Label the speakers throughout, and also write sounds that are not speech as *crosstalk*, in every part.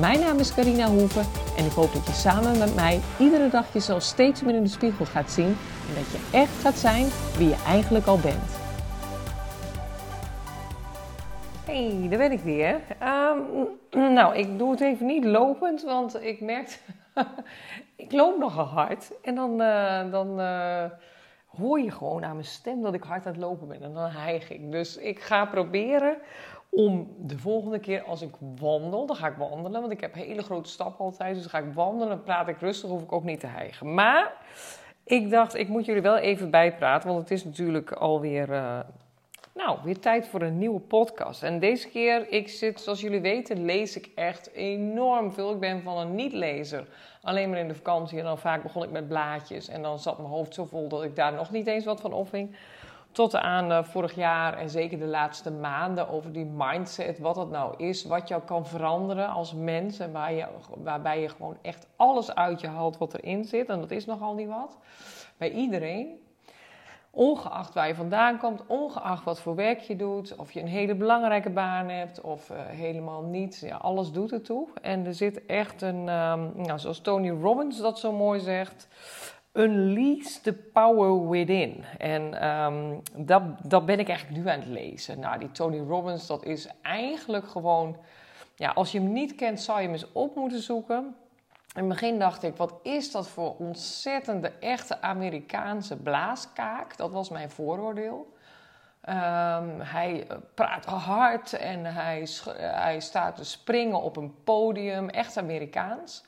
Speaker 1: Mijn naam is Carina Hoeven en ik hoop dat je samen met mij iedere dag jezelf steeds meer in de spiegel gaat zien en dat je echt gaat zijn wie je eigenlijk al bent. Hey, daar ben ik weer. Ehm, nou, ik doe het even niet lopend, want ik merk, *laughs* ik loop nogal hard. En dan, uh, dan uh, hoor je gewoon aan mijn stem dat ik hard aan het lopen ben en dan hijg ik. Dus ik ga proberen om de volgende keer als ik wandel, dan ga ik wandelen, want ik heb hele grote stappen altijd, dus ga ik wandelen, praat ik rustig, hoef ik ook niet te hijgen. Maar ik dacht, ik moet jullie wel even bijpraten, want het is natuurlijk alweer, uh, nou, weer tijd voor een nieuwe podcast. En deze keer, ik zit, zoals jullie weten, lees ik echt enorm veel. Ik ben van een niet-lezer, alleen maar in de vakantie en dan vaak begon ik met blaadjes en dan zat mijn hoofd zo vol dat ik daar nog niet eens wat van opving tot aan uh, vorig jaar en zeker de laatste maanden over die mindset, wat dat nou is, wat jou kan veranderen als mens en je, waarbij je gewoon echt alles uit je haalt wat erin zit. En dat is nogal niet wat. Bij iedereen. Ongeacht waar je vandaan komt, ongeacht wat voor werk je doet, of je een hele belangrijke baan hebt of uh, helemaal niet, ja, alles doet ertoe. En er zit echt een, um, nou, zoals Tony Robbins dat zo mooi zegt, Unleash the Power Within. En um, dat, dat ben ik eigenlijk nu aan het lezen. Nou, die Tony Robbins, dat is eigenlijk gewoon... Ja, als je hem niet kent, zou je hem eens op moeten zoeken. In het begin dacht ik, wat is dat voor ontzettende, echte Amerikaanse blaaskaak? Dat was mijn vooroordeel. Um, hij praat hard en hij, hij staat te springen op een podium, echt Amerikaans.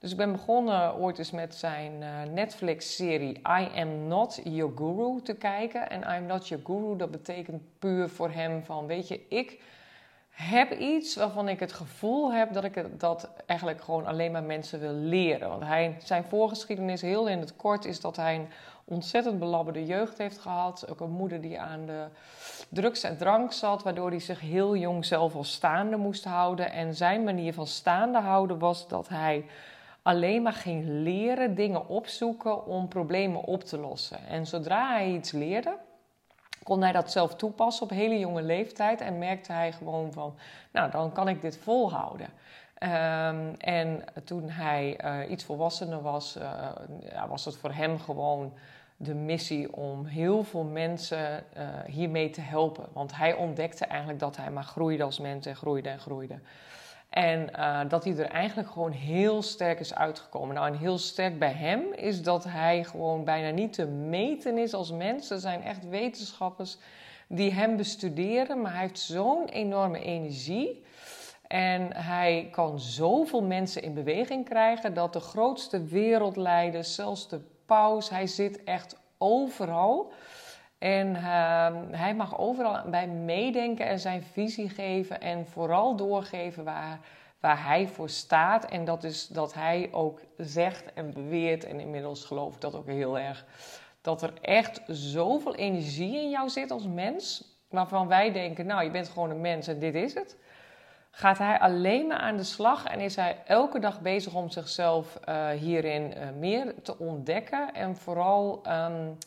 Speaker 1: Dus ik ben begonnen ooit eens met zijn uh, Netflix-serie I Am Not Your Guru te kijken. En I Am Not Your Guru, dat betekent puur voor hem van, weet je, ik heb iets waarvan ik het gevoel heb dat ik dat eigenlijk gewoon alleen maar mensen wil leren. Want hij, zijn voorgeschiedenis, heel in het kort, is dat hij een ontzettend belabberde jeugd heeft gehad. Ook een moeder die aan de drugs en drank zat, waardoor hij zich heel jong zelf al staande moest houden. En zijn manier van staande houden was dat hij alleen maar ging leren, dingen opzoeken om problemen op te lossen. En zodra hij iets leerde, kon hij dat zelf toepassen op hele jonge leeftijd en merkte hij gewoon van, nou dan kan ik dit volhouden. Um, en toen hij uh, iets volwassener was, uh, ja, was het voor hem gewoon de missie om heel veel mensen uh, hiermee te helpen. Want hij ontdekte eigenlijk dat hij maar groeide als mens en groeide en groeide. En uh, dat hij er eigenlijk gewoon heel sterk is uitgekomen. Nou, en heel sterk bij hem is dat hij gewoon bijna niet te meten is als mens. Er zijn echt wetenschappers die hem bestuderen, maar hij heeft zo'n enorme energie. En hij kan zoveel mensen in beweging krijgen dat de grootste wereldleiders, zelfs de paus, hij zit echt overal. En uh, hij mag overal bij meedenken en zijn visie geven en vooral doorgeven waar, waar hij voor staat. En dat is dat hij ook zegt en beweert, en inmiddels geloof ik dat ook heel erg, dat er echt zoveel energie in jou zit als mens, waarvan wij denken, nou je bent gewoon een mens en dit is het. Gaat hij alleen maar aan de slag en is hij elke dag bezig om zichzelf uh, hierin uh, meer te ontdekken en vooral. Um,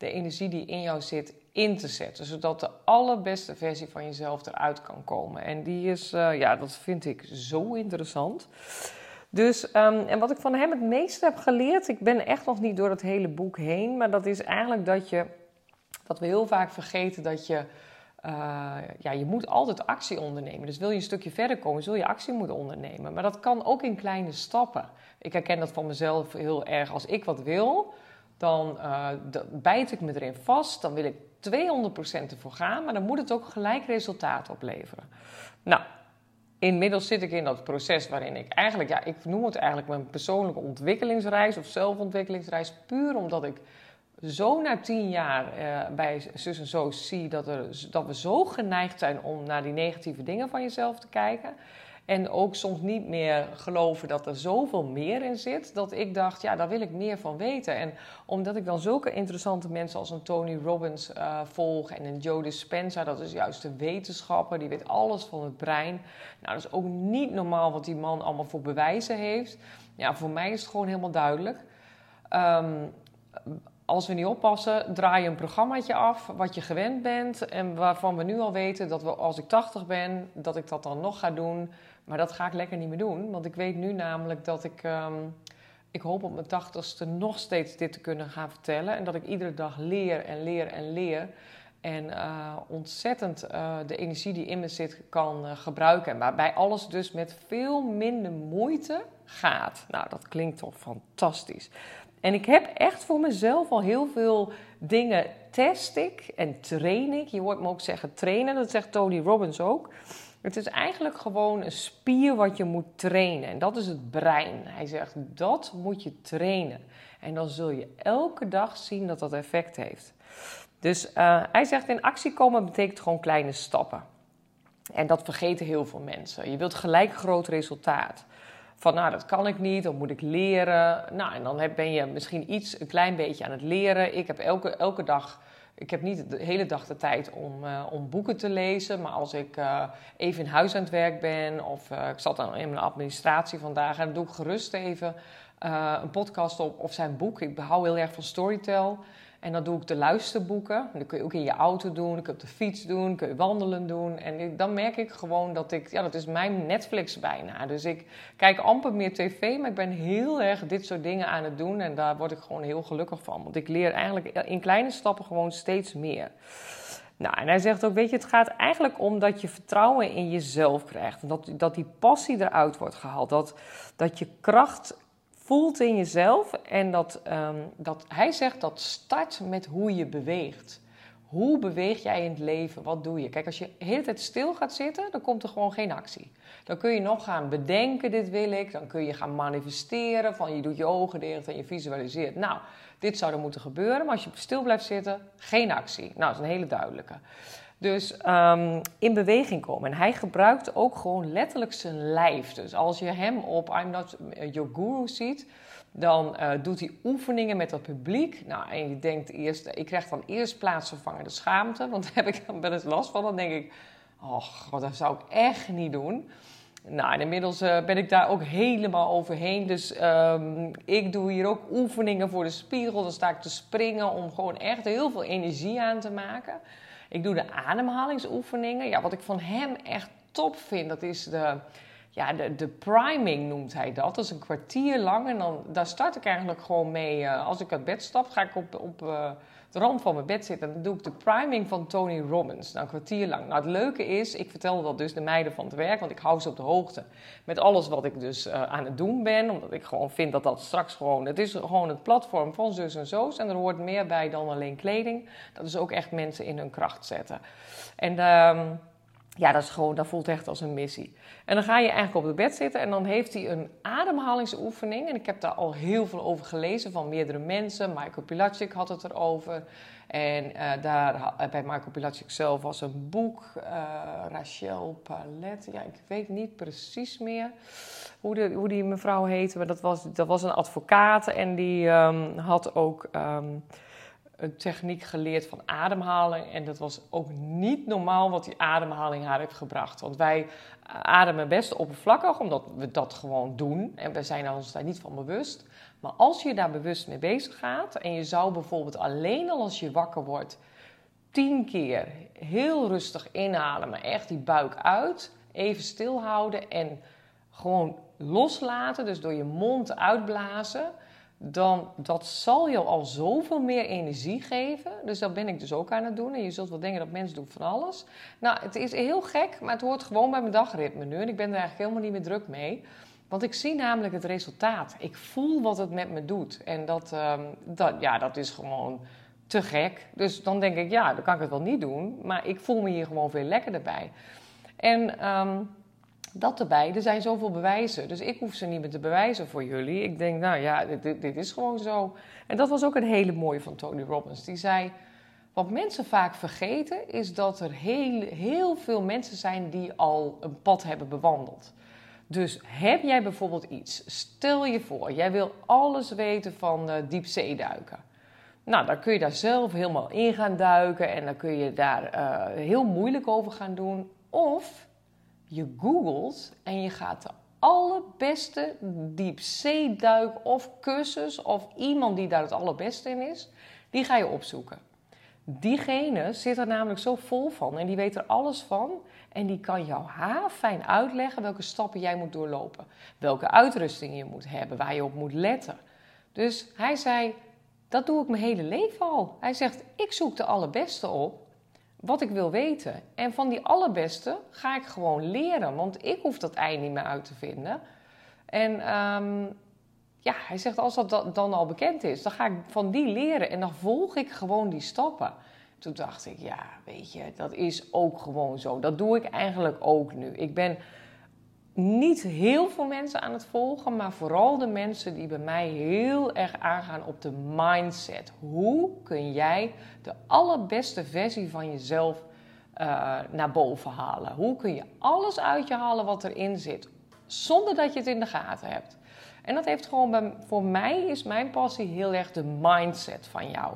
Speaker 1: de energie die in jou zit in te zetten. Zodat de allerbeste versie van jezelf eruit kan komen. En die is, uh, ja, dat vind ik zo interessant. Dus, um, en wat ik van hem het meeste heb geleerd, ik ben echt nog niet door het hele boek heen, maar dat is eigenlijk dat je, dat we heel vaak vergeten dat je, uh, ja, je moet altijd actie ondernemen. Dus wil je een stukje verder komen, zul je actie moeten ondernemen. Maar dat kan ook in kleine stappen. Ik herken dat van mezelf heel erg. Als ik wat wil, dan uh, bijt ik me erin vast. Dan wil ik 200% ervoor gaan, maar dan moet het ook gelijk resultaat opleveren. Nou, inmiddels zit ik in dat proces waarin ik eigenlijk, ja, ik noem het eigenlijk mijn persoonlijke ontwikkelingsreis of zelfontwikkelingsreis, puur omdat ik zo na tien jaar uh, bij Zus en Zo zie dat, er, dat we zo geneigd zijn om naar die negatieve dingen van jezelf te kijken. En ook soms niet meer geloven dat er zoveel meer in zit. Dat ik dacht, ja, daar wil ik meer van weten. En omdat ik dan zulke interessante mensen als een Tony Robbins uh, volg en een Joe Dispenza, dat is juist de wetenschapper, die weet alles van het brein. Nou, dat is ook niet normaal wat die man allemaal voor bewijzen heeft. Ja, voor mij is het gewoon helemaal duidelijk. Um, als we niet oppassen, draai je een programmaatje af wat je gewend bent en waarvan we nu al weten dat we als ik 80 ben, dat ik dat dan nog ga doen. Maar dat ga ik lekker niet meer doen, want ik weet nu namelijk dat ik, um, ik hoop op mijn 80ste nog steeds dit te kunnen gaan vertellen en dat ik iedere dag leer en leer en leer. En uh, ontzettend uh, de energie die in me zit kan uh, gebruiken. Maar bij alles dus met veel minder moeite gaat. Nou, dat klinkt toch fantastisch. En ik heb echt voor mezelf al heel veel dingen test ik en train ik. Je hoort me ook zeggen trainen, dat zegt Tony Robbins ook. Het is eigenlijk gewoon een spier wat je moet trainen. En dat is het brein. Hij zegt dat moet je trainen. En dan zul je elke dag zien dat dat effect heeft. Dus uh, hij zegt in actie komen betekent gewoon kleine stappen. En dat vergeten heel veel mensen. Je wilt gelijk groot resultaat. Van nou, dat kan ik niet, dat moet ik leren. Nou, en dan ben je misschien iets, een klein beetje aan het leren. Ik heb elke, elke dag, ik heb niet de hele dag de tijd om, uh, om boeken te lezen. Maar als ik uh, even in huis aan het werk ben of uh, ik zat dan in mijn administratie vandaag... en dan doe ik gerust even een podcast op of zijn boek. Ik hou heel erg van Storytel. En dan doe ik de luisterboeken. Dat kun je ook in je auto doen, kun je op de fiets doen, kun je wandelen doen. En dan merk ik gewoon dat ik, ja, dat is mijn Netflix bijna. Dus ik kijk amper meer tv, maar ik ben heel erg dit soort dingen aan het doen. En daar word ik gewoon heel gelukkig van. Want ik leer eigenlijk in kleine stappen gewoon steeds meer. Nou, en hij zegt ook, weet je, het gaat eigenlijk om dat je vertrouwen in jezelf krijgt. Dat, dat die passie eruit wordt gehaald. Dat, dat je kracht voelt in jezelf. En dat, um, dat hij zegt dat start met hoe je beweegt. Hoe beweeg jij in het leven? Wat doe je? Kijk, als je de hele tijd stil gaat zitten, dan komt er gewoon geen actie. Dan kun je nog gaan bedenken, dit wil ik. Dan kun je gaan manifesteren, van je doet je ogen dicht en je visualiseert. Nou, dit zou er moeten gebeuren, maar als je stil blijft zitten, geen actie. Nou, dat is een hele duidelijke. Dus um, in beweging komen. En hij gebruikt ook gewoon letterlijk zijn lijf. Dus als je hem op I'm Not Your Guru ziet, dan uh, doet hij oefeningen met dat publiek. Nou, en je denkt eerst, ik krijg dan eerst plaatsvervangende schaamte, want daar heb ik dan wel eens last van. Dan denk ik, oh god, dat zou ik echt niet doen. Nou, inmiddels uh, ben ik daar ook helemaal overheen. Dus um, ik doe hier ook oefeningen voor de spiegel. Dan sta ik te springen om gewoon echt heel veel energie aan te maken. Ik doe de ademhalingsoefeningen. Ja, wat ik van hem echt top vind, dat is de, ja, de, de priming noemt hij dat. Dat is een kwartier lang en dan, daar start ik eigenlijk gewoon mee. Uh, als ik uit bed stap, ga ik op, op uh, de rand van mijn bed zitten en dan doe ik de priming van Tony Robbins. Nou, een kwartier lang. Nou, het leuke is, ik vertelde dat dus de meiden van het werk, want ik hou ze op de hoogte met alles wat ik dus uh, aan het doen ben. Omdat ik gewoon vind dat dat straks gewoon, het is gewoon het platform van zus en zo's. En er hoort meer bij dan alleen kleding. Dat is ook echt mensen in hun kracht zetten. En... Uh, ja, dat is gewoon, dat voelt echt als een missie. En dan ga je eigenlijk op het bed zitten en dan heeft hij een ademhalingsoefening. En ik heb daar al heel veel over gelezen van meerdere mensen. Michael Pilacic had het erover. En uh, daar, bij Michael Pilacic zelf was een boek, uh, Rachel Palet. Ja, ik weet niet precies meer hoe, de, hoe die mevrouw heette. Maar dat was, dat was een advocaat en die um, had ook... Um, een techniek geleerd van ademhaling. En dat was ook niet normaal wat die ademhaling haar heeft gebracht. Want wij ademen best oppervlakkig, omdat we dat gewoon doen. En we zijn ons daar niet van bewust. Maar als je daar bewust mee bezig gaat en je zou bijvoorbeeld alleen al als je wakker wordt, tien keer heel rustig inhalen, maar echt die buik uit, even stilhouden en gewoon loslaten, dus door je mond uitblazen dan dat zal je al zoveel meer energie geven. Dus dat ben ik dus ook aan het doen. En je zult wel denken dat mensen doen van alles. Nou, het is heel gek, maar het hoort gewoon bij mijn dagritme nu. En ik ben er eigenlijk helemaal niet meer druk mee. Want ik zie namelijk het resultaat. Ik voel wat het met me doet. En dat, um, dat, ja, dat is gewoon te gek. Dus dan denk ik, ja, dan kan ik het wel niet doen. Maar ik voel me hier gewoon veel lekkerder bij. En... Um, dat erbij. Er zijn zoveel bewijzen. Dus ik hoef ze niet meer te bewijzen voor jullie. Ik denk, nou ja, dit, dit, is gewoon zo. En dat was ook een hele mooie van Tony Robbins. Die zei. Wat mensen vaak vergeten is dat er heel, heel veel mensen zijn die al een pad hebben bewandeld. Dus heb jij bijvoorbeeld iets, stel je voor, jij wil alles weten van uh, diepzeeduiken. Nou, dan kun je daar zelf helemaal in gaan duiken en dan kun je daar uh, heel moeilijk over gaan doen. Of je googelt en je gaat de allerbeste diepzeeduik of cursus of iemand die daar het allerbeste in is, die ga je opzoeken. Diegene zit er namelijk zo vol van en die weet er alles van. En die kan jou fijn uitleggen welke stappen jij moet doorlopen. Welke uitrusting je moet hebben, waar je op moet letten. Dus hij zei, dat doe ik mijn hele leven al. Hij zegt, ik zoek de allerbeste op wat ik wil weten. En van die allerbeste ga ik gewoon leren, want ik hoef dat ei niet meer uit te vinden. En um, ja, hij zegt, als dat dan al bekend is, dan ga ik van die leren en dan volg ik gewoon die stappen. Toen dacht ik, ja, weet je, dat is ook gewoon zo. Dat doe ik eigenlijk ook nu. Ik ben niet heel veel mensen aan het volgen, maar vooral de mensen die bij mij heel erg aangaan op de mindset. Hoe kun jij de allerbeste versie van jezelf uh, naar boven halen? Hoe kun je alles uit je halen wat erin zit, zonder dat je het in de gaten hebt? En dat heeft gewoon bij, voor mij is mijn passie heel erg de mindset van jou.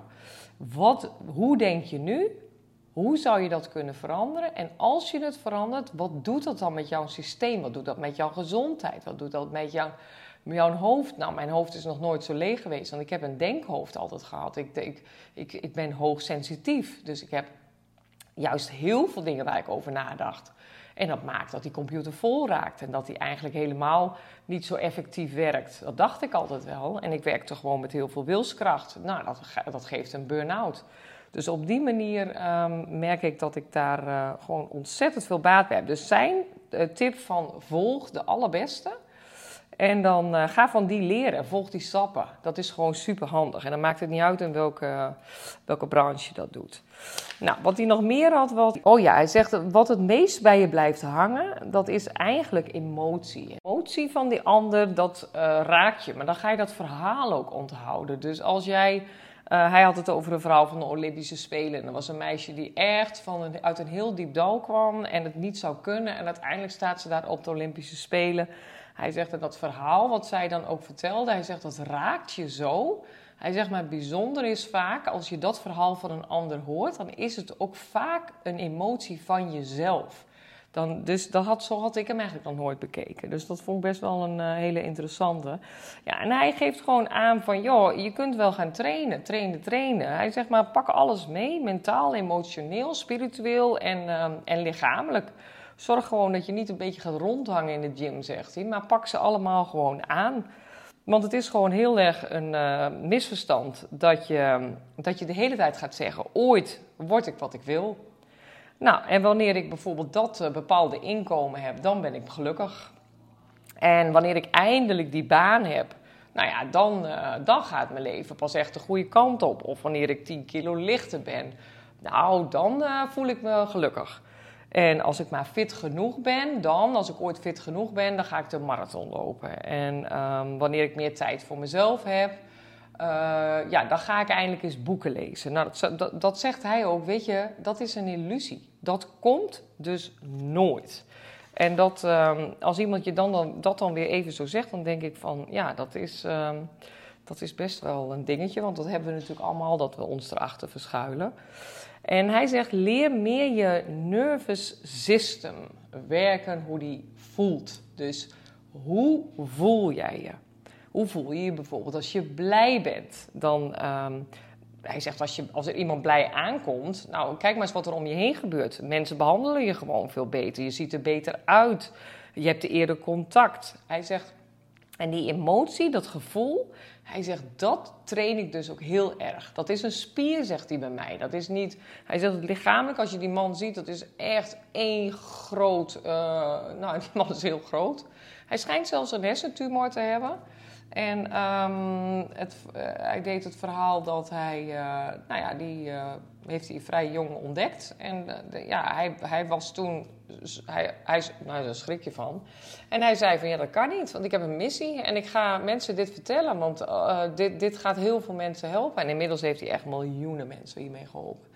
Speaker 1: Wat, hoe denk je nu? Hoe zou je dat kunnen veranderen? En als je het verandert, wat doet dat dan met jouw systeem? Wat doet dat met jouw gezondheid? Wat doet dat met jouw, jouw hoofd? Nou, mijn hoofd is nog nooit zo leeg geweest, want ik heb een denkhoofd altijd gehad. Ik, ik, ik, ik ben hoogsensitief, dus ik heb juist heel veel dingen waar ik over nadacht. En dat maakt dat die computer vol raakt en dat die eigenlijk helemaal niet zo effectief werkt. Dat dacht ik altijd wel. En ik werkte gewoon met heel veel wilskracht. Nou, dat, dat geeft een burn-out. Dus op die manier ehm, merk ik dat ik daar uh, gewoon ontzettend veel baat bij heb. Dus zijn uh, tip van volg de allerbeste. En dan uh, ga van die leren, volg die stappen. Dat is gewoon super handig. En dan maakt het niet uit in welke, welke branche je dat doet. Nou, wat hij nog meer had, was. Oh ja, hij zegt wat het meest bij je blijft hangen, dat is eigenlijk emotie. Emotie van die ander, dat raakt je. Maar dan ga je dat verhaal ook onthouden. Dus als jij. Uh, hij had het over een verhaal van de Olympische Spelen. En er was een meisje die echt van uit een heel diep dal kwam en het niet zou kunnen. En uiteindelijk staat ze daar op de Olympische Spelen. Hij zegt dat dat verhaal wat zij dan ook vertelde, hij zegt dat raakt je zo. Hij zegt maar bijzonder is vaak, als je dat verhaal van een ander hoort, dan is het ook vaak een emotie van jezelf. Dan, dus dat had, zo had ik hem eigenlijk nog nooit bekeken. Dus dat vond ik best wel een uh, hele interessante. Ja, en hij geeft gewoon aan van, joh, je kunt wel gaan trainen, trainen, trainen. Hij zegt maar, pak alles mee, mentaal, emotioneel, spiritueel en, uh, en lichamelijk. Zorg gewoon dat je niet een beetje gaat rondhangen in de gym, zegt hij. Maar pak ze allemaal gewoon aan. Want het is gewoon heel erg een uh, misverstand dat je, dat je de hele tijd gaat zeggen: ooit word ik wat ik wil. Nou, en wanneer ik bijvoorbeeld dat uh, bepaalde inkomen heb, dan ben ik gelukkig. En wanneer ik eindelijk die baan heb, nou ja, dan, uh, dan gaat mijn leven pas echt de goede kant op. Of wanneer ik 10 kilo lichter ben, nou, dan voel ik me gelukkig. En als ik maar fit genoeg ben, dan, als ik ooit fit genoeg ben, dan ga ik de marathon lopen. En um, wanneer ik meer tijd voor mezelf heb, uh, ja, dan ga ik eindelijk eens boeken lezen. Nou, dat, dat, dat, zegt hij ook, weet je, dat is een illusie. Dat komt dus nooit. En dat, um, als iemand je dan, dan, dat dan weer even zo zegt, dan denk ik van, ja, dat is, um, dat is best wel een dingetje. Want dat hebben we natuurlijk allemaal, dat we ons erachter verschuilen. En hij zegt: leer meer je nervous system werken, hoe die voelt. Dus hoe voel jij je? Hoe voel je je bijvoorbeeld als je blij bent? Dan, um, hij zegt: als, je, als er iemand blij aankomt, nou kijk maar eens wat er om je heen gebeurt. Mensen behandelen je gewoon veel beter. Je ziet er beter uit. Je hebt eerder contact. Hij zegt: en die emotie, dat gevoel, hij zegt, dat train ik dus ook heel erg. Dat is een spier, zegt hij bij mij. Dat is niet, hij zegt, lichamelijk, als je die man ziet, dat is echt één groot, uh, nou, *laughs* die man is heel groot. Hij schijnt zelfs een hersentumor te hebben. En um, het, uh, hij deed het verhaal dat hij, uh, nou ja, die heeft hij vrij jong ontdekt. En ja, hij, hij was toen hij, hij, nou, daar schrik je van. En hij zei van, ja, dat kan niet, want ik heb een missie en ik ga mensen dit vertellen, want dit, dit gaat heel veel mensen helpen. En inmiddels heeft hij echt miljoenen mensen hiermee geholpen.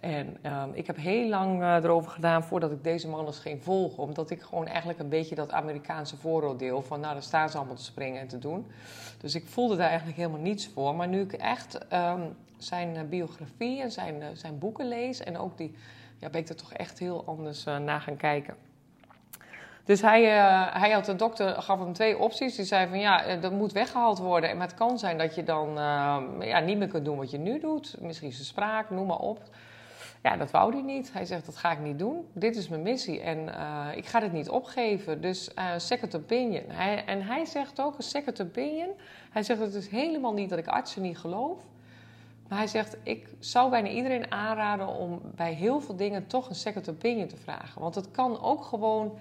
Speaker 1: En ehm, ik heb heel lang eh, erover gedaan voordat ik deze man eens ging volgen. Omdat ik gewoon eigenlijk een beetje dat Amerikaanse vooroordeel van nou, daar staan ze allemaal te springen en te doen. Dus ik voelde daar eigenlijk helemaal niets voor. Maar nu ik echt ehm, zijn eh, biografie en zijn, uh, zijn boeken lees en ook die, ja, ben ik er toch echt heel anders naar gaan kijken. Dus hij, hij had de dokter gaf hem twee opties. Die zei van ja, dat moet weggehaald worden. Maar het kan zijn dat je dan ehm, ja, niet meer kunt doen wat je nu doet. Misschien zijn spraak, noem maar op. Ja, dat wou hij niet. Hij zegt, dat ga ik niet doen. Dit is mijn missie en uh, ik ga dit niet opgeven. Dus uh, second opinion. Hij, en hij zegt ook, een second opinion. Hij zegt, het is helemaal niet dat ik artsen niet geloof. Maar hij zegt, ik zou bijna iedereen aanraden om bij heel veel dingen toch een second opinion te vragen. Want het kan ook gewoon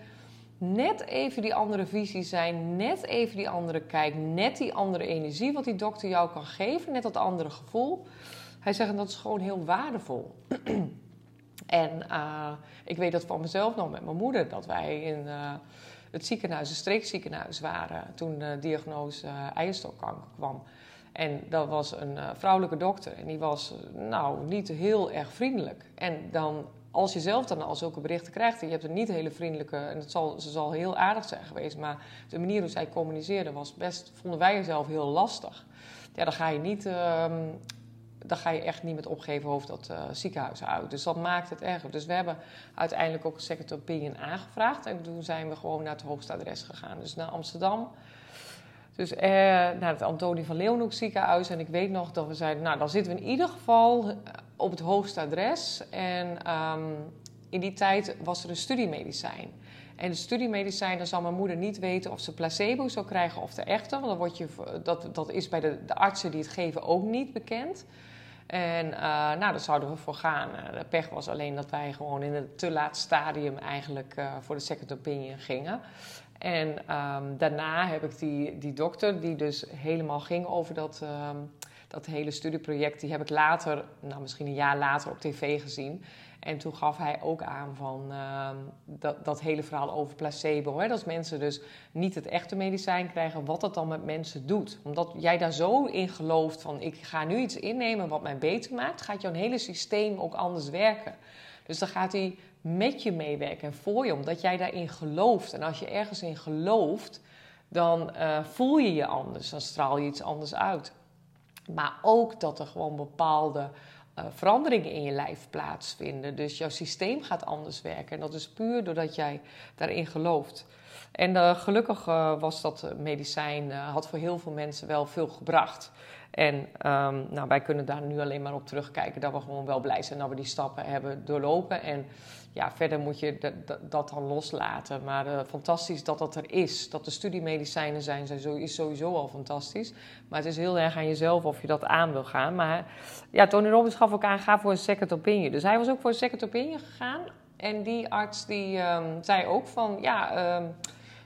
Speaker 1: net even die andere visie zijn, net even die andere kijk, net die andere energie wat die dokter jou kan geven, net dat andere gevoel. Hij zegt, en dat is gewoon heel waardevol. *clears throat* en uh, ik weet dat van mezelf nog met mijn moeder, dat wij in uh, het ziekenhuis, het streekziekenhuis waren, toen de diagnose eierstokkanker kwam. En dat was een vrouwelijke dokter en die was nou niet heel erg vriendelijk. En dan, als je zelf dan al zulke berichten krijgt en je hebt een niet hele vriendelijke, en het zal, ze zal heel aardig zijn geweest, maar de manier hoe zij communiceerde was best, vonden wij zelf heel lastig. Ja, dan ga je niet ehm, dan ga je echt niet met opgeven hoofd dat uh, ziekenhuis uit. Dus dat maakt het erger. Dus we hebben uiteindelijk ook een second opinion aangevraagd. En toen zijn we gewoon naar het hoogste adres gegaan. Dus naar Amsterdam. Dus eh, naar het Antonie van Leeuwenhoek ziekenhuis. En ik weet nog dat we zeiden, nou dan zitten we in ieder geval op het hoogste adres. En um, in die tijd was er een studiemedicijn. En de studiemedicijn, dan zal mijn moeder niet weten of ze placebo zou krijgen of de echte. Want dan word je, dat, dat is bij de, de artsen die het geven ook niet bekend. En uh, nou, daar zouden we voor gaan. Uh, de pech was alleen dat wij gewoon in het te laat stadium eigenlijk uh, voor de second opinion gingen. En um, daarna heb ik die, die dokter, die dus helemaal ging over dat, um, dat hele studieproject, die heb ik later, nou misschien een jaar later op tv gezien. En toen gaf hij ook aan van uh, dat, dat hele verhaal over placebo. Hè? Dat mensen dus niet het echte medicijn krijgen, wat dat dan met mensen doet. Omdat jij daar zo in gelooft van ik ga nu iets innemen wat mij beter maakt, gaat jouw hele systeem ook anders werken. Dus dan gaat hij met je meewerken en voor je, omdat jij daarin gelooft. En als je ergens in gelooft, dan uh, voel je je anders, dan straal je iets anders uit. Maar ook dat er gewoon bepaalde uh, veranderingen in je lijf plaatsvinden. Dus jouw systeem gaat anders werken. En dat is puur doordat jij daarin gelooft. En uh, gelukkig uh, was dat medicijn, had voor heel veel mensen wel veel gebracht. En um, nou, wij kunnen daar nu alleen maar op terugkijken dat we gewoon wel blij zijn dat we die stappen hebben doorlopen. En ja, verder moet je dat, dan loslaten. Maar uh, fantastisch dat dat er is. Dat de studiemedicijnen zijn, zijn is sowieso al fantastisch. Maar het is heel erg aan jezelf of je dat aan wil gaan. Maar ja, Tony Robbins gaf ook aan, ga voor een second opinion. Dus hij was ook voor een second opinion gegaan. En die arts die um, zei ook van, ja, um,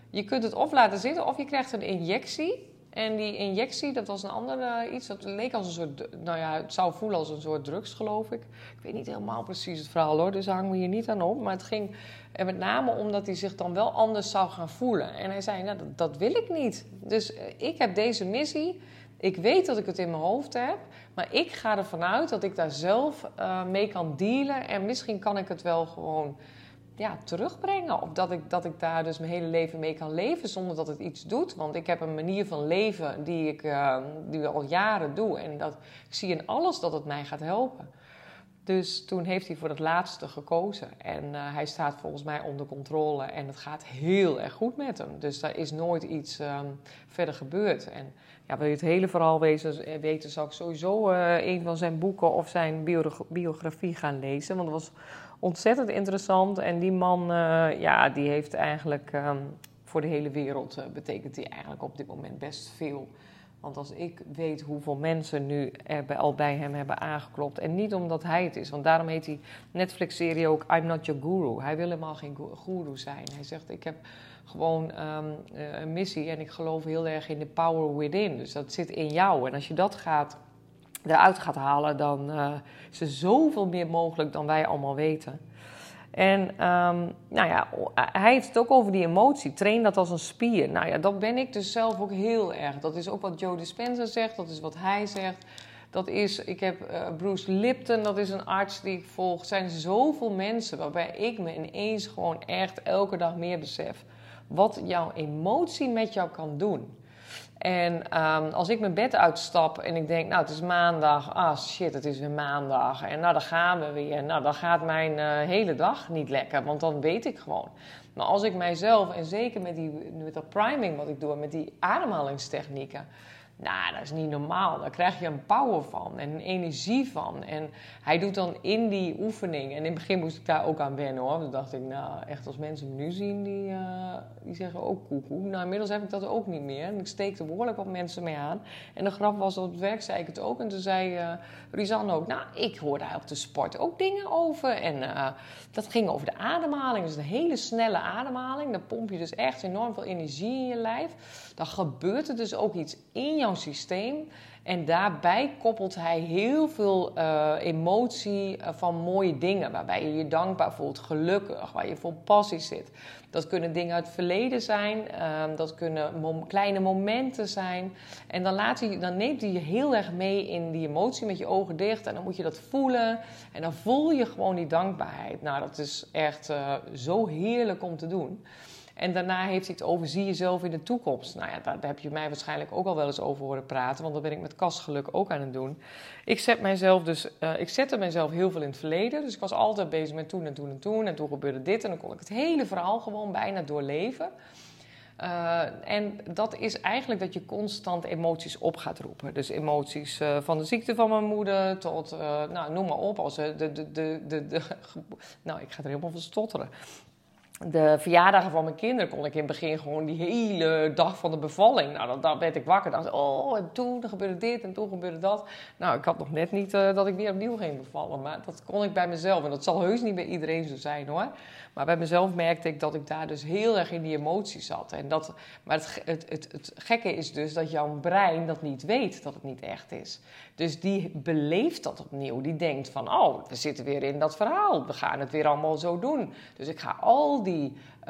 Speaker 1: je kunt het of laten zitten of je krijgt een injectie. En die injectie, dat was een ander uh, iets. Dat leek als een soort. Nou ja, het zou voelen als een soort drugs, geloof ik. Ik weet niet helemaal precies het verhaal hoor, dus hangen we hier niet aan op. Maar het ging er met name om dat hij zich dan wel anders zou gaan voelen. En hij zei: Nou, dat, wil ik niet. Dus uh, ik heb deze missie. Ik weet dat ik het in mijn hoofd heb, maar ik ga ervan uit dat ik daar zelf uh, mee kan dealen. En misschien kan ik het wel gewoon ja, terugbrengen. Of dat ik, dat ik daar dus mijn hele leven mee kan leven zonder dat het iets doet. Want ik heb een manier van leven die ik, uh, die al jaren doe. En dat, ik zie in alles dat het mij gaat helpen. Dus toen heeft hij voor het laatste gekozen. En uh, hij staat volgens mij onder controle. En het gaat heel erg goed met hem. Dus daar is nooit iets um, verder gebeurd. En ja, wil je het hele verhaal weten, weten zou ik sowieso uh, een van zijn boeken of zijn biografie gaan lezen. Want dat was ontzettend interessant. En die man, uh, ja, die heeft eigenlijk um, voor de hele wereld uh, betekent hij eigenlijk op dit moment best veel. Want als ik weet hoeveel mensen nu er bij, al bij hem hebben aangeklopt. En niet omdat hij het is, want daarom heet die Netflix-serie ook I'm Not Your Guru. Hij wil helemaal geen guru zijn. Hij zegt: Ik heb gewoon um, een missie en ik geloof heel erg in de power within. Dus dat zit in jou. En als je dat gaat eruit gaat halen, dan uh, is er zoveel meer mogelijk dan wij allemaal weten. En um, nou ja, hij heeft het ook over die emotie. Train dat als een spier. Nou ja, dat ben ik dus zelf ook heel erg. Dat is ook wat Joe Dispenza zegt, dat is wat hij zegt. Dat is, ik heb uh, Bruce Lipton, dat is een arts die ik volg. Er zijn zoveel mensen waarbij ik me ineens gewoon echt elke dag meer besef. Wat jouw emotie met jou kan doen. En um, als ik mijn bed uitstap en ik denk, nou het is maandag, ah shit, het is weer maandag. En nou dan gaan we weer. Nou dan gaat mijn uh, hele dag niet lekker, want dan weet ik gewoon. Maar als ik mijzelf, en zeker met, die, met dat priming wat ik doe, met die ademhalingstechnieken nou, dat is niet normaal. Daar krijg je een power van en een energie van. En hij doet dan in die oefening. En in het begin moest ik daar ook aan wennen hoor. Dan dacht ik, nou, echt als mensen me nu zien, die, uh, die zeggen ook koekoe. Nou, inmiddels heb ik dat ook niet meer. En ik steek er behoorlijk wat mensen mee aan. En de grap was, op het werk zei ik het ook. En toen zei uh, ook, nou, ik hoorde op de sport ook dingen over. En uh, dat ging over de ademhaling. Dus een hele snelle ademhaling. Dan pomp je dus echt enorm veel energie in je lijf. Dan gebeurt er dus ook iets in systeem. En daarbij koppelt hij heel veel uh, emotie uh, van mooie dingen. Waarbij je je dankbaar voelt, gelukkig, waar je vol passie zit. Dat kunnen dingen uit het verleden zijn. Uh, dat kunnen kleine momenten zijn. En dan, laat hij, dan neemt hij je heel erg mee in die emotie met je ogen dicht. En dan moet je dat voelen. En dan voel je gewoon die dankbaarheid. Nou, dat is echt eh, zo heerlijk om te doen. En daarna heeft hij het over zie jezelf in de toekomst. Nou ja, daar, heb je mij waarschijnlijk ook al wel eens over horen praten. Want dat ben ik met kastgeluk ook aan het doen. Ik zet mijzelf dus, uh, ik zette mezelf heel veel in het verleden. Dus ik was altijd bezig met toen en toen en toen. En toen gebeurde dit. En dan kon ik het hele verhaal gewoon bijna doorleven. Uh, en dat is eigenlijk dat je constant emoties op gaat roepen. Dus emoties uh, van de ziekte van mijn moeder tot, nou, noem maar op. Als de, de, de, de, *laughs* nou, ik ga er helemaal van stotteren de verjaardagen van mijn kinderen kon ik in het begin gewoon die hele dag van de bevalling. Nou, dan, dan werd ik wakker. Dacht, oh, en toen gebeurde dit en toen gebeurde dat. Nou, ik had nog net niet uh, dat ik weer opnieuw ging bevallen. Maar dat kon ik bij mezelf. En dat zal heus niet bij iedereen zo zijn hoor. Maar bij mezelf merkte ik dat ik daar dus heel erg in die emotie zat. En dat, maar het, het, het, het gekke is dus dat jouw brein dat niet weet dat het niet echt is. Dus die beleeft dat opnieuw. Die denkt van, oh, we zitten weer in dat verhaal. We gaan het weer allemaal zo doen. Dus ik ga al die,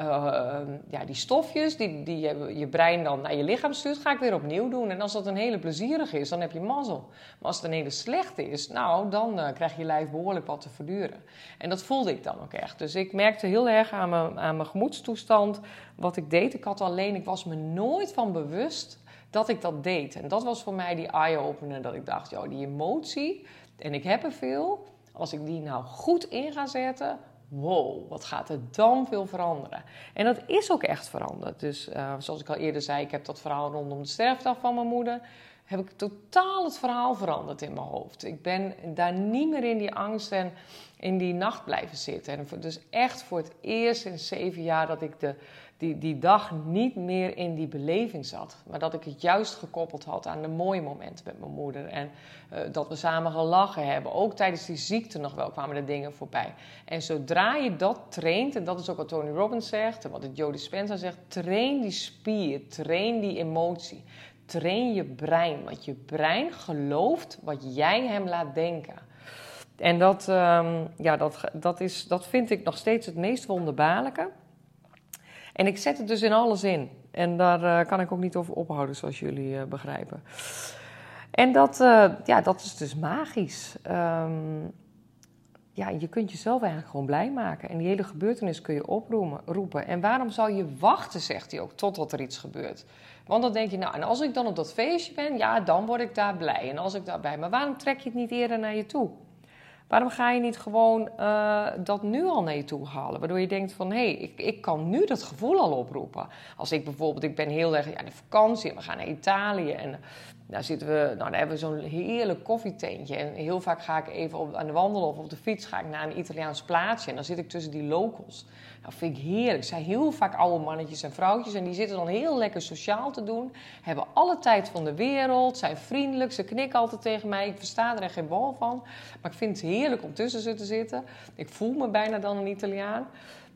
Speaker 1: uh, ja, die stofjes die, die je, brein dan naar je lichaam stuurt, ga ik weer opnieuw doen. En als dat een hele plezierige is, dan heb je mazzel. Maar als het een hele slechte is, nou, dan uh, krijg je lijf behoorlijk wat te verduren. En dat voelde ik dan ook echt. Dus ik merkte heel erg aan mijn, aan mijn gemoedstoestand wat ik deed. Ik had alleen, ik was me nooit van bewust dat ik dat deed. En dat was voor mij die eye-opener, dat ik dacht, joh, die emotie, en ik heb er veel, als ik die nou goed in ga zetten, wow, wat gaat er dan veel veranderen? En dat is ook echt veranderd. Dus uh, zoals ik al eerder zei, ik heb dat verhaal rondom de sterfdag van mijn moeder, heb ik totaal het verhaal veranderd in mijn hoofd. Ik ben daar niet meer in die angst en in die nacht blijven zitten. En dus echt voor het eerst in zeven jaar dat ik de, die, die dag niet meer in die beleving zat. Maar dat ik het juist gekoppeld had aan de mooie momenten met mijn moeder. En uh, dat we samen gelachen hebben. Ook tijdens die ziekte nog wel kwamen er dingen voorbij. En zodra je dat traint, en dat is ook wat Tony Robbins zegt... en wat het Jody Spencer zegt... train die spier, train die emotie. Train je brein. Want je brein gelooft wat jij hem laat denken. En dat, um, ja, dat, dat, is, dat vind ik nog steeds het meest wonderbaarlijke... En ik zet het dus in alles in. En daar uh, kan ik ook niet over ophouden, zoals jullie uh, begrijpen. En dat, uh, ja, dat is dus magisch. Um, ja, je kunt jezelf eigenlijk gewoon blij maken. En die hele gebeurtenis kun je oproepen. En waarom zou je wachten, zegt hij ook, totdat er iets gebeurt? Want dan denk je, nou, en als ik dan op dat feestje ben, ja, dan word ik daar blij. En als ik daarbij. Maar waarom trek je het niet eerder naar je toe? Waarom ga je niet gewoon uh, dat nu al naar je toe halen? Waardoor je denkt van, hé, hey, ik, ik kan nu dat gevoel al oproepen. Als ik bijvoorbeeld, ik ben heel erg ja, de vakantie en we gaan naar Italië en daar zitten we, nou, daar hebben we zo'n heerlijk koffietentje. En heel vaak ga ik even op, aan de wandel of op de fiets ga ik naar een Italiaans plaatsje. En dan zit ik tussen die locals. Dat vind ik heerlijk. Het zijn heel vaak oude mannetjes en vrouwtjes. En die zitten dan heel lekker sociaal te doen. Hebben alle tijd van de wereld. Zijn vriendelijk. Ze knikken altijd tegen mij. Ik versta er echt geen bal van. Maar ik vind het heerlijk om tussen ze te zitten. Ik voel me bijna dan een Italiaan.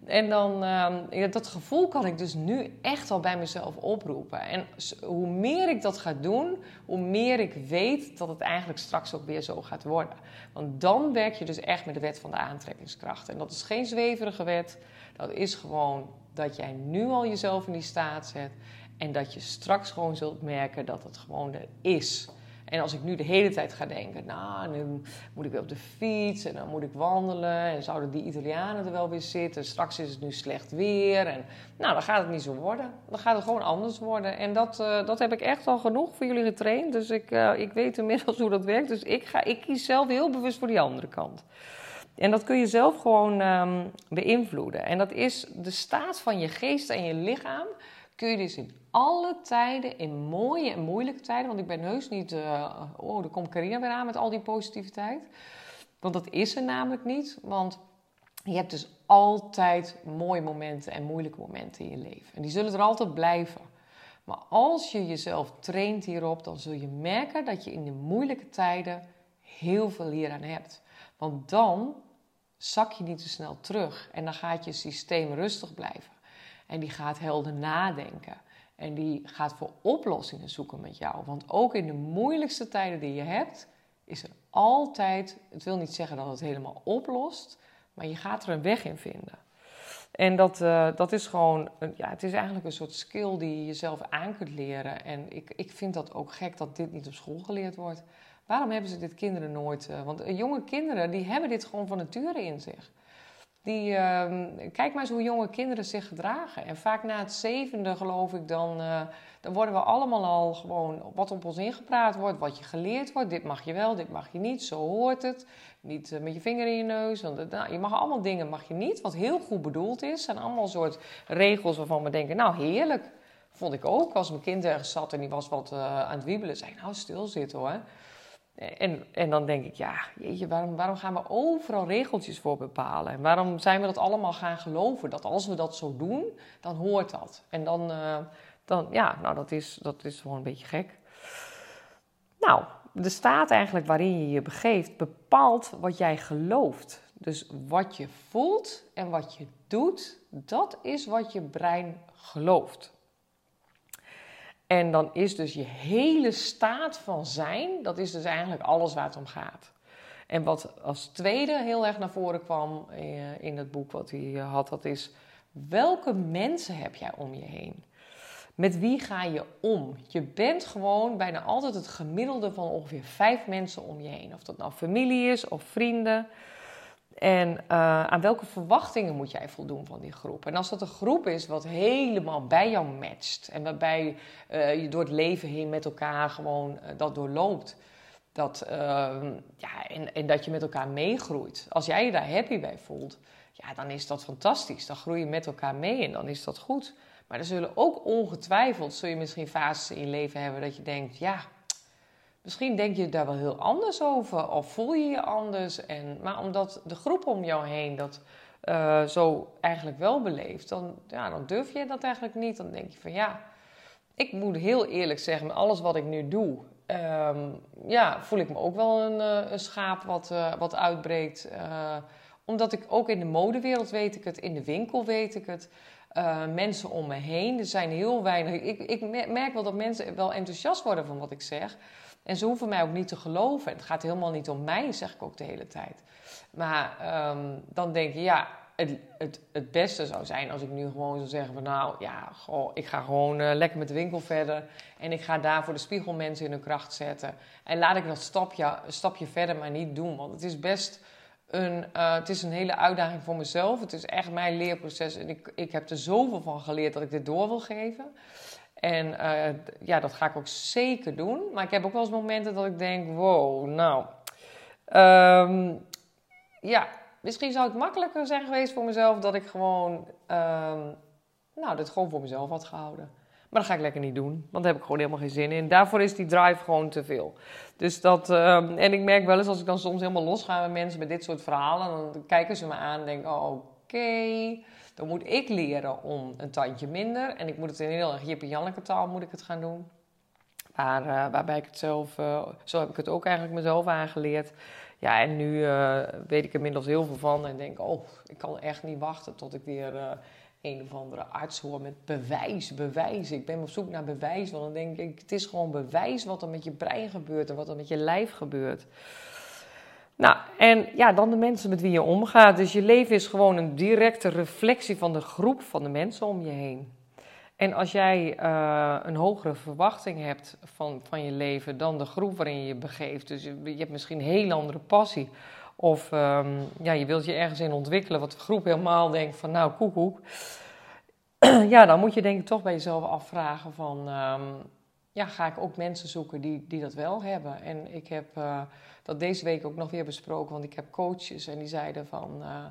Speaker 1: En dan, uh, dat gevoel kan ik dus nu echt al bij mezelf oproepen. En hoe meer ik dat ga doen, hoe meer ik weet dat het eigenlijk straks ook weer zo gaat worden. Want dan werk je dus echt met de wet van de aantrekkingskracht. En dat is geen zweverige wet. Dat is gewoon dat jij nu al jezelf in die staat zet. En dat je straks gewoon zult merken dat het gewoon er is. En als ik nu de hele tijd ga denken, nou, nu moet ik weer op de fiets en dan moet ik wandelen en zouden die Italianen er wel weer zitten, straks is het nu slecht weer en nou, dan gaat het niet zo worden. Dan gaat het gewoon anders worden. En dat, uh, dat heb ik echt al genoeg voor jullie getraind, dus ik, uh, ik weet inmiddels *laughs* hoe dat werkt. Dus ik, ga, ik kies zelf heel bewust voor die andere kant. En dat kun je zelf gewoon um, beïnvloeden. En dat is de staat van je geest en je lichaam. Kun je dus in alle tijden, in mooie en moeilijke tijden. Want ik ben heus niet, uh, oh, er komt Carina weer aan met al die positiviteit. Want dat is er namelijk niet. Want je hebt dus altijd mooie momenten en moeilijke momenten in je leven. En die zullen er altijd blijven. Maar als je jezelf traint hierop, dan zul je merken dat je in de moeilijke tijden heel veel hieraan hebt. Want dan zak je niet te snel terug en dan gaat je systeem rustig blijven. En die gaat helder nadenken. En die gaat voor oplossingen zoeken met jou. Want ook in de moeilijkste tijden die je hebt, is er altijd. Het wil niet zeggen dat het helemaal oplost, maar je gaat er een weg in vinden. En dat, uh, dat is gewoon, ja, het is eigenlijk een soort skill die je jezelf aan kunt leren. En ik, ik vind dat ook gek dat dit niet op school geleerd wordt. Waarom hebben ze dit kinderen nooit? Uh, want uh, jonge kinderen, die hebben dit gewoon van nature in zich. Die, uh, kijk maar eens hoe jonge kinderen zich gedragen. En vaak na het zevende, geloof ik, dan, uh, dan worden we allemaal al gewoon wat op ons ingepraat wordt, wat je geleerd wordt. Dit mag je wel, dit mag je niet, zo hoort het. Niet uh, met je vinger in je neus. Want, nou, je mag allemaal dingen mag je niet, wat heel goed bedoeld is. En allemaal soort regels waarvan we denken, nou heerlijk. Vond ik ook. Als mijn kind ergens zat en die was wat uh, aan het wiebelen, zei nou stil zitten hoor. En, en dan denk ik, ja, jeetje, waarom, waarom gaan we overal regeltjes voor bepalen? En waarom zijn we dat allemaal gaan geloven? Dat als we dat zo doen, dan hoort dat. En dan, uh, dan ja, nou, dat is, dat is gewoon een beetje gek. Nou, de staat eigenlijk waarin je je begeeft bepaalt wat jij gelooft. Dus wat je voelt en wat je doet, dat is wat je brein gelooft. En dan is dus je hele staat van zijn, dat is dus eigenlijk alles waar het om gaat. En wat als tweede heel erg naar voren kwam eh, in het boek wat hij eh, had, dat is welke mensen heb jij om je heen? Met wie ga je om? Je bent gewoon bijna altijd het gemiddelde van ongeveer vijf mensen om je heen. Of dat nou familie is of vrienden. En uh, aan welke verwachtingen moet jij voldoen van die groep? En als dat een groep is wat helemaal bij jou matcht en waarbij uh, je door het leven heen met elkaar gewoon uh, dat doorloopt, dat, ehm, ja, en, en, dat je met elkaar meegroeit. Als jij je daar happy bij voelt, ja, dan is dat fantastisch. Dan groei je met elkaar mee en dan is dat goed. Maar er zullen ook ongetwijfeld, zul je misschien fases in je leven hebben dat je denkt, ja, Misschien denk je daar wel heel anders over of voel je je anders. En, maar omdat de groep om jou heen dat uh, zo eigenlijk wel beleeft, dan, ja, dan durf je dat eigenlijk niet. Dan denk je van ja, ik moet heel eerlijk zeggen, met alles wat ik nu doe, um, ja, voel ik me ook wel een, uh, een schaap wat, uh, wat uitbreekt. omdat ik ook in de modewereld weet ik het, in de winkel weet ik het. Mensen om me heen, er zijn heel weinig. Ik, ik merk wel dat mensen wel enthousiast worden van wat ik zeg. En ze hoeven mij ook niet te geloven. Het gaat helemaal niet om mij, zeg ik ook de hele tijd. Maar um, dan denk je, ja, het, het, het beste zou zijn als ik nu gewoon zou zeggen van nou ja, goh, ik ga gewoon uh, lekker met de winkel verder. En ik ga daar voor de spiegel mensen in hun kracht zetten. En laat ik dat stapje, stapje verder maar niet doen. Want het is best uh, het is een hele uitdaging voor mezelf. Het is echt mijn leerproces. En ik, ik heb er zoveel van geleerd dat ik dit door wil geven. En uh, ja, dat ga ik ook zeker doen. Maar ik heb ook wel eens momenten dat ik denk: wow, nou. Um, ja, misschien zou het makkelijker zijn geweest voor mezelf dat ik gewoon. Um, nou, dit gewoon voor mezelf had gehouden. Maar dat ga ik lekker niet doen, want daar heb ik gewoon helemaal geen zin in. Daarvoor is die drive gewoon te veel. Dus dat, um, en ik merk wel eens als ik dan soms helemaal losga met mensen met dit soort verhalen, dan kijken ze me aan en denken: oh, oké. Dan moet ik leren om een tandje minder. En ik moet het in heel erg Janneke taal moet ik het gaan doen. Waar, uh, waarbij ik het zelf, uh, zo heb ik het ook eigenlijk mezelf aangeleerd. Ja, en nu uh, weet ik er inmiddels heel veel van. En denk, oh, ik kan echt niet wachten tot ik weer een of andere arts hoor met bewijs, bewijs. Ik ben op zoek naar bewijs. Want dan denk ik, het is gewoon bewijs wat er met je brein gebeurt en wat er met je lijf gebeurt. Nou, en ja, dan de mensen met wie je omgaat. Dus je leven is gewoon een directe reflectie van de groep van de mensen om je heen. En als jij uh, een hogere verwachting hebt van, van je leven dan de groep waarin je je begeeft, dus je, je hebt misschien een heel andere passie, of um, ja, je wilt je ergens in ontwikkelen, wat de groep helemaal denkt van nou koekoek, *clears throat* ja, dan moet je denk ik toch bij jezelf afvragen van, um, ja, ga ik ook mensen zoeken die, die dat wel hebben. En ik heb uh, dat deze week ook nog weer besproken, want ik heb coaches en die zeiden van... Uh,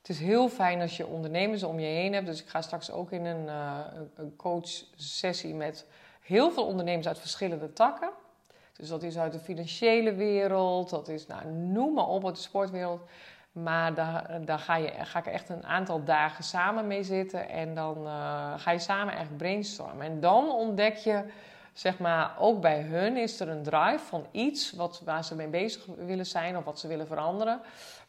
Speaker 1: het is heel fijn als je ondernemers om je heen hebt. Dus ik ga straks ook in een, uh, een coachsessie met heel veel ondernemers uit verschillende takken. Dus dat is uit de financiële wereld, dat is, nou, noem maar op, uit de sportwereld. Maar daar, daar ga, je, ga ik echt een aantal dagen samen mee zitten en dan uh, ga je samen echt brainstormen. En dan ontdek je, zeg maar, ook bij hun is er een drive van iets wat, waar ze mee bezig willen zijn of wat ze willen veranderen.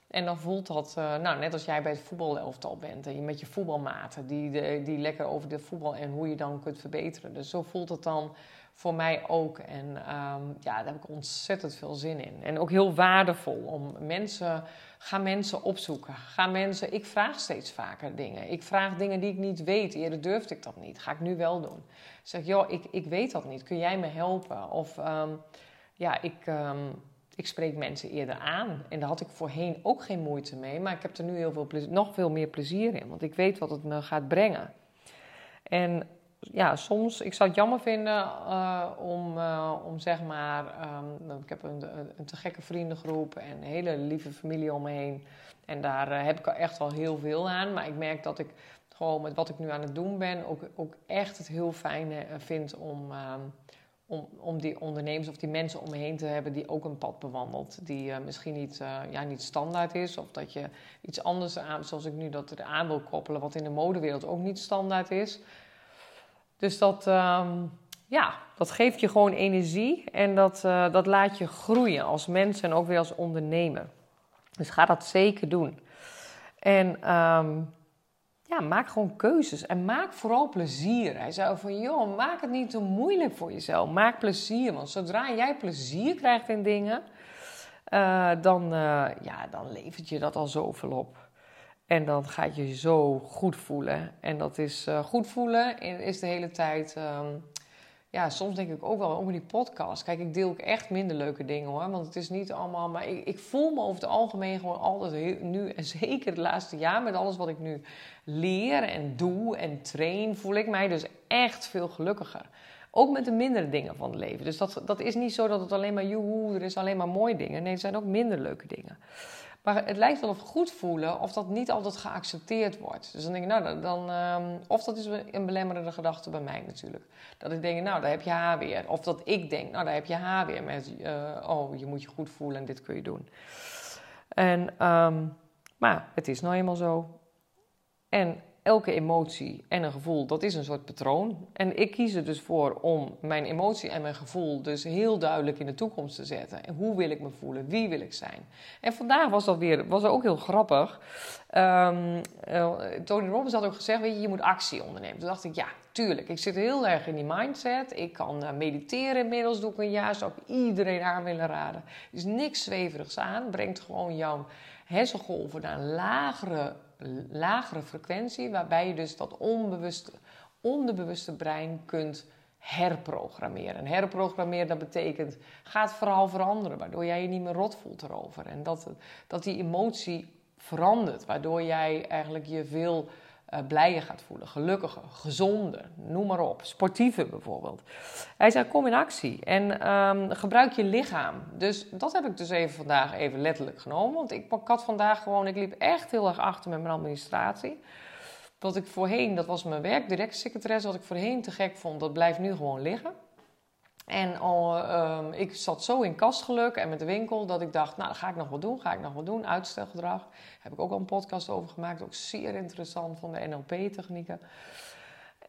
Speaker 1: En dan voelt dat, uh, nou, net als jij bij het voetbalelftal bent en je met je voetbalmaten, die, die lekker over de voetbal en hoe je dan kunt verbeteren. Dus zo voelt het dan voor mij ook. En um, ja, daar heb ik ontzettend veel zin in. En ook heel waardevol om mensen, ga mensen opzoeken. Ga mensen, ik vraag steeds vaker dingen. Ik vraag dingen die ik niet weet. Eerder durfde ik dat niet. Ga ik nu wel doen. Zeg, joh, ik, ik weet dat niet. Kun jij me helpen? Of um, ja, ik, um, ik spreek mensen eerder aan. En daar had ik voorheen ook geen moeite mee. Maar ik heb er nu heel veel plezier, nog veel meer plezier in. Want ik weet wat het me gaat brengen. En ja, soms, ik zou het jammer vinden uh, om, uh, om zeg maar, um, ik heb een, een, te gekke vriendengroep en een hele lieve familie om me heen. En daar uh, heb ik echt wel heel veel aan. Maar ik merk dat ik gewoon met wat ik nu aan het doen ben, ook, ook echt het heel fijn vind om, om, om die ondernemers of die mensen om me heen te hebben die ook een pad bewandelt. Die misschien niet, ja, niet standaard is. Of dat je iets anders aan, zoals ik nu dat aan wil koppelen, wat in de modewereld ook niet standaard is. Dus dat, um, ja, dat geeft je gewoon energie en dat, uh, dat laat je groeien als mens en ook weer als ondernemer. Dus ga dat zeker doen. En um, ja, maak gewoon keuzes en maak vooral plezier. Hij zei van, joh, maak het niet te moeilijk voor jezelf. Maak plezier, want zodra jij plezier krijgt in dingen, uh, dan, uh, ja, dan levert je dat al zoveel op. En dan gaat je zo goed voelen. En dat is uh, goed voelen is de hele tijd. Um, ja, soms denk ik ook wel over die podcast. Kijk, ik deel ook echt minder leuke dingen hoor. Want het is niet allemaal. Maar ik, ik voel me over het algemeen gewoon altijd nu. En *laughs* zeker het laatste jaar met alles wat ik nu leer en doe en train. Voel ik mij dus echt veel gelukkiger. Ook met de mindere dingen van het leven. Dus dat, dat is niet zo dat het alleen maar joehoe, er is alleen maar mooie dingen. Nee, er zijn ook minder leuke dingen. Maar het lijkt wel of goed voelen of dat niet altijd geaccepteerd wordt. Dus dan denk ik, nou, dan, um, of dat is een belemmerende gedachte bij mij natuurlijk. Dat ik denk, nou, daar heb je haar weer. Of dat ik denk, nou, daar heb je haar weer met, uh, oh, je moet je goed voelen en dit kun je doen. En, um, maar het is nou eenmaal zo. En elke emotie en een gevoel, dat is een soort patroon. En ik kies er dus voor om mijn emotie en mijn gevoel dus heel duidelijk in de toekomst te zetten. En hoe wil ik me voelen? Wie wil ik zijn? En vandaag was dat weer, was ook heel grappig. Um, uh, Tony Robbins had ook gezegd, weet je, je moet actie ondernemen. Toen dacht ik, ja, tuurlijk. Ik zit heel erg in die mindset. Ik kan uh, mediteren inmiddels, doe ik een jaar. Zou ik iedereen aan willen raden. Er is niks zweverigs aan. Brengt gewoon jouw hersengolven naar een lagere lagere frequentie, waarbij je dus dat onbewuste, onderbewuste brein kunt herprogrammeren. En herprogrammeren, dat betekent, gaat vooral veranderen, waardoor jij je niet meer rot voelt erover. En dat, dat die emotie verandert, waardoor jij eigenlijk je veel uh, blijer gaat voelen, gelukkiger, gezonder, noem maar op. Sportiever bijvoorbeeld. Hij zei, kom in actie en um, gebruik je lichaam. Dus dat heb ik dus even vandaag even letterlijk genomen. Want ik, ik had vandaag gewoon, ik liep echt heel erg achter met mijn administratie. Wat ik voorheen, dat was mijn werk, secretaresse, wat ik voorheen te gek vond, dat blijft nu gewoon liggen. En um, ik zat zo in kastgeluk en met de winkel dat ik dacht, nou, ga ik nog wat doen, ga ik nog wat doen. Uitstelgedrag, heb ik ook al een podcast over gemaakt, ook zeer interessant van de NLP-technieken.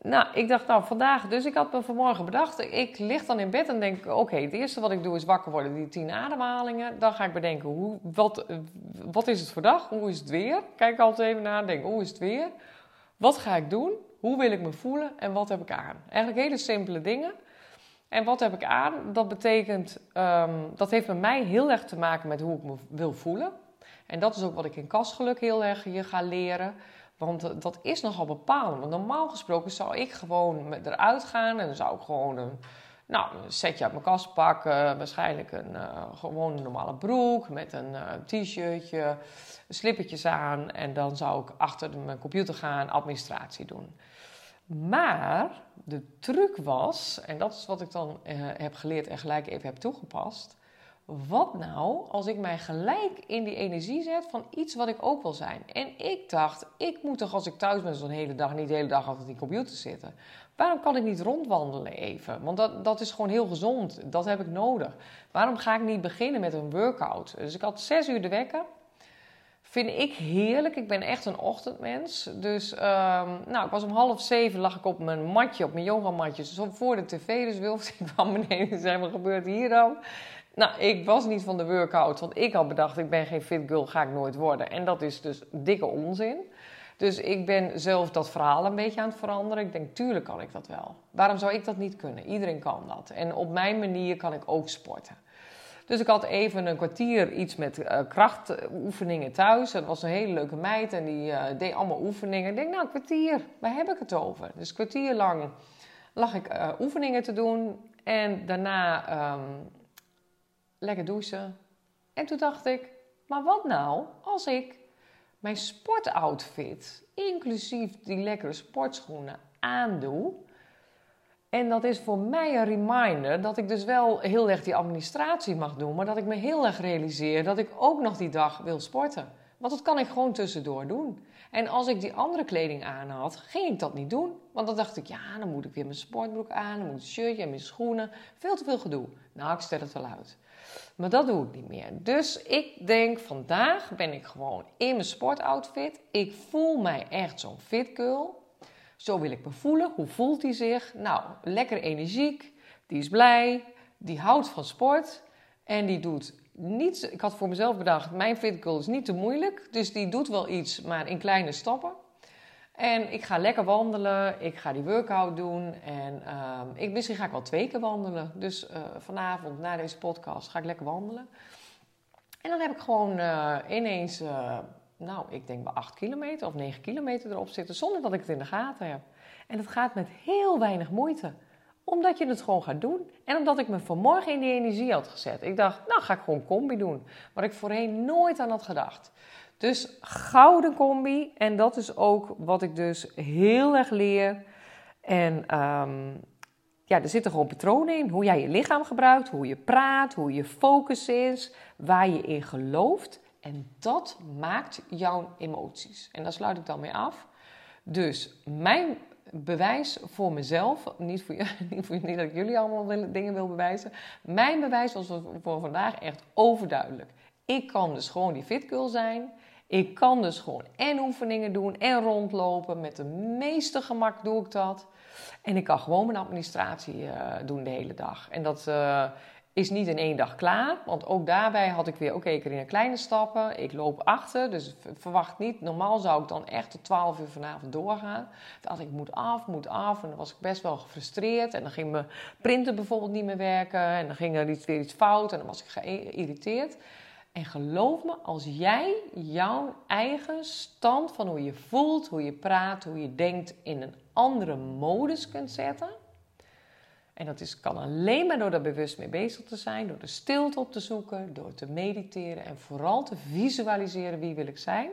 Speaker 1: Nou, ik dacht nou vandaag, dus ik had me vanmorgen bedacht, ik lig dan in bed en denk, oké, het eerste wat ik doe is wakker worden, die tien ademhalingen. Dan ga ik bedenken, hoe, wat, wat is het voor dag? Hoe is het weer? Kijk altijd even naar, denk, hoe is het weer? Wat ga ik doen? Hoe wil ik me voelen? En wat heb ik aan? Eigenlijk hele simpele dingen. En wat heb ik aan? Dat betekent, um, dat heeft met mij heel erg te maken met hoe ik me wil voelen. En dat is ook wat ik in kastgeluk heel erg hier ga leren. Want dat is nogal bepalend. Want normaal gesproken zou ik gewoon eruit gaan en dan zou ik gewoon een, nou, een setje uit mijn kast pakken. Waarschijnlijk een uh, gewoon normale broek met een uh, t-shirtje, slippertjes aan. En dan zou ik achter mijn computer gaan administratie doen. Maar de truc was, en dat is wat ik dan uh, heb geleerd en gelijk even heb toegepast. Wat nou als ik mij gelijk in die energie zet van iets wat ik ook wil zijn? En ik dacht, ik moet toch als ik thuis ben zo'n hele dag, niet de hele dag achter die computer zitten. Waarom kan ik niet rondwandelen even? Want dat, dat is gewoon heel gezond. Dat heb ik nodig. Waarom ga ik niet beginnen met een workout? Dus ik had zes uur de wekker. Vind ik heerlijk. Ik ben echt een ochtendmens. Dus um, nou, ik was om half zeven lag ik op mijn matje, op mijn yogamatje, zo voor de tv. Dus Wilf *laughs* ik kwam beneden en zei, wat gebeurt hier dan? Nou, ik was niet van de workout, want ik had bedacht, ik ben geen fit girl, ga ik nooit worden. En dat is dus dikke onzin. Dus ik ben zelf dat verhaal een beetje aan het veranderen. Ik denk, tuurlijk kan ik dat wel. Waarom zou ik dat niet kunnen? Iedereen kan dat. En op mijn manier kan ik ook sporten. Dus ik had even een kwartier iets met uh, krachtoefeningen thuis. Dat was een hele leuke meid en die uh, deed allemaal oefeningen. Ik denk, nou, een kwartier, waar heb ik het over? Dus een kwartier lang lag ik uh, oefeningen te doen. En daarna um, lekker douchen. En toen dacht ik, maar wat nou als ik mijn sportoutfit, inclusief die lekkere sportschoenen, aandoe? En dat is voor mij een reminder dat ik dus wel heel erg die administratie mag doen, maar dat ik me heel erg realiseer dat ik ook nog die dag wil sporten. Want dat kan ik gewoon tussendoor doen. En als ik die andere kleding aan had, ging ik dat niet doen. Want dan dacht ik, ja, dan moet ik weer mijn sportbroek aan, dan moet een shirtje en mijn schoenen. Veel te veel gedoe. Nou, ik stel het wel uit. Maar dat doe ik niet meer. Dus ik denk, vandaag ben ik gewoon in mijn sportoutfit. Ik voel mij echt zo'n fit girl. Zo wil ik me voelen. Hoe voelt hij zich? Nou, lekker energiek. Die is blij. Die houdt van sport. En die doet niets. Ik had voor mezelf bedacht: mijn fit is niet te moeilijk. Dus die doet wel iets, maar in kleine stappen. En ik ga lekker wandelen. Ik ga die workout doen. En um, ik, misschien ga ik wel twee keer wandelen. Dus uh, vanavond na deze podcast ga ik lekker wandelen. En dan heb ik gewoon uh, ineens uh, nou, ik denk wel 8 kilometer of 9 kilometer erop zitten zonder dat ik het in de gaten heb. En dat gaat met heel weinig moeite. Omdat je het gewoon gaat doen. En omdat ik me vanmorgen in die energie had gezet. Ik dacht, nou ga ik gewoon combi doen. Waar ik voorheen nooit aan had gedacht. Dus gouden combi. En dat is ook wat ik dus heel erg leer. En um, ja, er zitten gewoon patronen in. Hoe jij je lichaam gebruikt, hoe je praat, hoe je focus is, waar je in gelooft. En dat maakt jouw emoties. En daar sluit ik dan mee af. Dus mijn bewijs voor mezelf, niet, voor, *laughs* niet, voor, niet dat ik jullie allemaal dingen wil bewijzen. Mijn bewijs was voor vandaag echt overduidelijk. Ik kan dus gewoon die fitgirl zijn. Ik kan dus gewoon en oefeningen doen en rondlopen. Met de meeste gemak doe ik dat. En ik kan gewoon mijn administratie uh, doen de hele dag. En dat, uh, is niet in één dag klaar. Want ook daarbij had ik weer, oké, okay, ik in kleine stappen. Ik loop achter, dus verwacht niet. Normaal zou ik dan echt tot 12 uur vanavond doorgaan. Dacht ik, moet af, moet af. En dan was ik best wel gefrustreerd. En dan ging mijn printer bijvoorbeeld niet meer werken. En dan ging er iets, weer iets fout. En dan was ik geïrriteerd. En geloof me, als jij jouw eigen stand van hoe je voelt, hoe je praat, hoe je denkt in een andere modus kunt zetten en dat is, kan alleen maar door daar bewust mee bezig te zijn, door de stilte op te zoeken, door te mediteren en vooral te visualiseren wie wil ik zijn.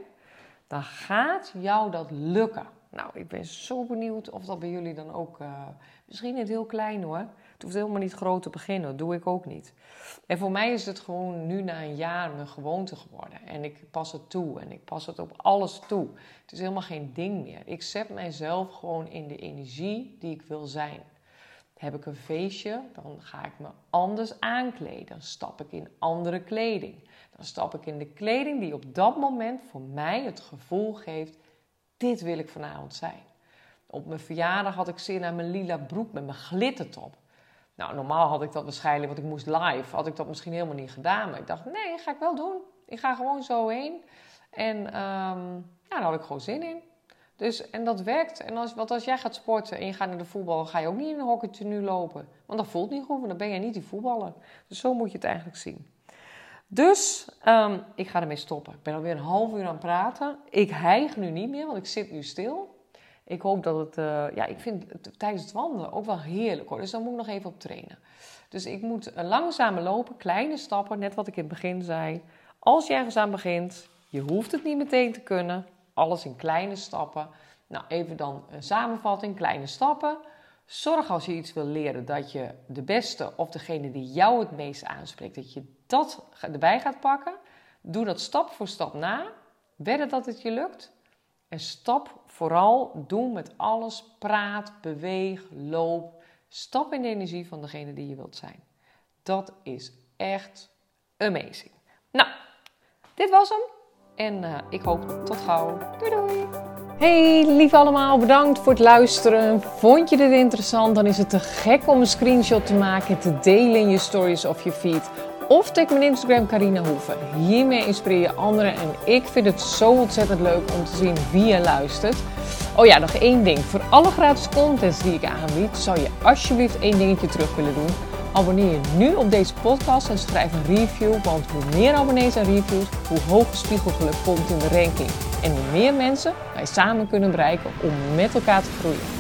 Speaker 1: Dan gaat jou dat lukken. Nou, ik ben zo benieuwd of dat bij jullie dan ook, uh, misschien niet heel klein hoor. Het hoeft helemaal niet groot te beginnen, dat doe ik ook niet. En voor mij is het gewoon nu na een jaar mijn gewoonte geworden. En ik pas het toe en ik pas het op alles toe. Het is helemaal geen ding meer. Ik zet mijzelf gewoon in de energie die ik wil zijn. Heb ik een feestje, dan ga ik me anders aankleden. Dan stap ik in andere kleding. Dan stap ik in de kleding die op dat moment voor mij het gevoel geeft: dit wil ik vanavond zijn. Op mijn verjaardag had ik zin aan mijn lila broek met mijn glittertop. Nou, normaal had ik dat waarschijnlijk, want ik moest live, had ik dat misschien helemaal niet gedaan. Maar ik dacht, nee, ga ik wel doen. Ik ga gewoon zo heen. En um, ja, daar had ik gewoon zin in. Dus, en dat werkt. En als, want als jij gaat sporten en je gaat naar de voetbal, ga je ook niet in een hockeytje nu lopen. Want dat voelt niet goed, want dan ben je niet die voetballer. Dus zo moet je het eigenlijk zien. Dus um, ik ga ermee stoppen. Ik ben alweer een half uur aan het praten. Ik hijg nu niet meer, want ik zit nu stil. Ik hoop dat het, uh, ja, ik vind het tijdens het wandelen ook wel heerlijk hoor. Dus daar moet ik nog even op trainen. Dus ik moet langzamer lopen, kleine stappen, net wat ik in het begin zei. Als je ergens aan begint, je hoeft het niet meteen te kunnen. Alles in kleine stappen. Nou, even dan een samenvatting, kleine stappen. Zorg als je iets wil leren dat je de beste of degene die jou het meest aanspreekt, dat je dat erbij gaat pakken. Doe dat stap voor stap na. Wedden dat het je lukt. En stap vooral, doe met alles. Praat, beweeg, loop. Stap in de energie van degene die je wilt zijn. Dat is echt amazing. Nou, dit was hem. En uh, ik hoop tot gauw. Doei doei! Hey lief allemaal, bedankt voor het luisteren. Vond je dit interessant? Dan is het te gek om een screenshot te maken en te delen in je stories of je feed. Of tag mijn Instagram Carina Hoeven. Hiermee inspireer je anderen en ik vind het zo ontzettend leuk om te zien wie je luistert. Oh ja, nog één ding. Voor alle gratis contents die ik aanbied, zou je alsjeblieft één dingetje terug willen doen. Abonneer je nu op deze podcast en schrijf een review, want hoe meer abonnees en reviews, hoe hoger spiegelgeluk komt in de ranking. En hoe meer mensen wij samen kunnen bereiken om met elkaar te groeien.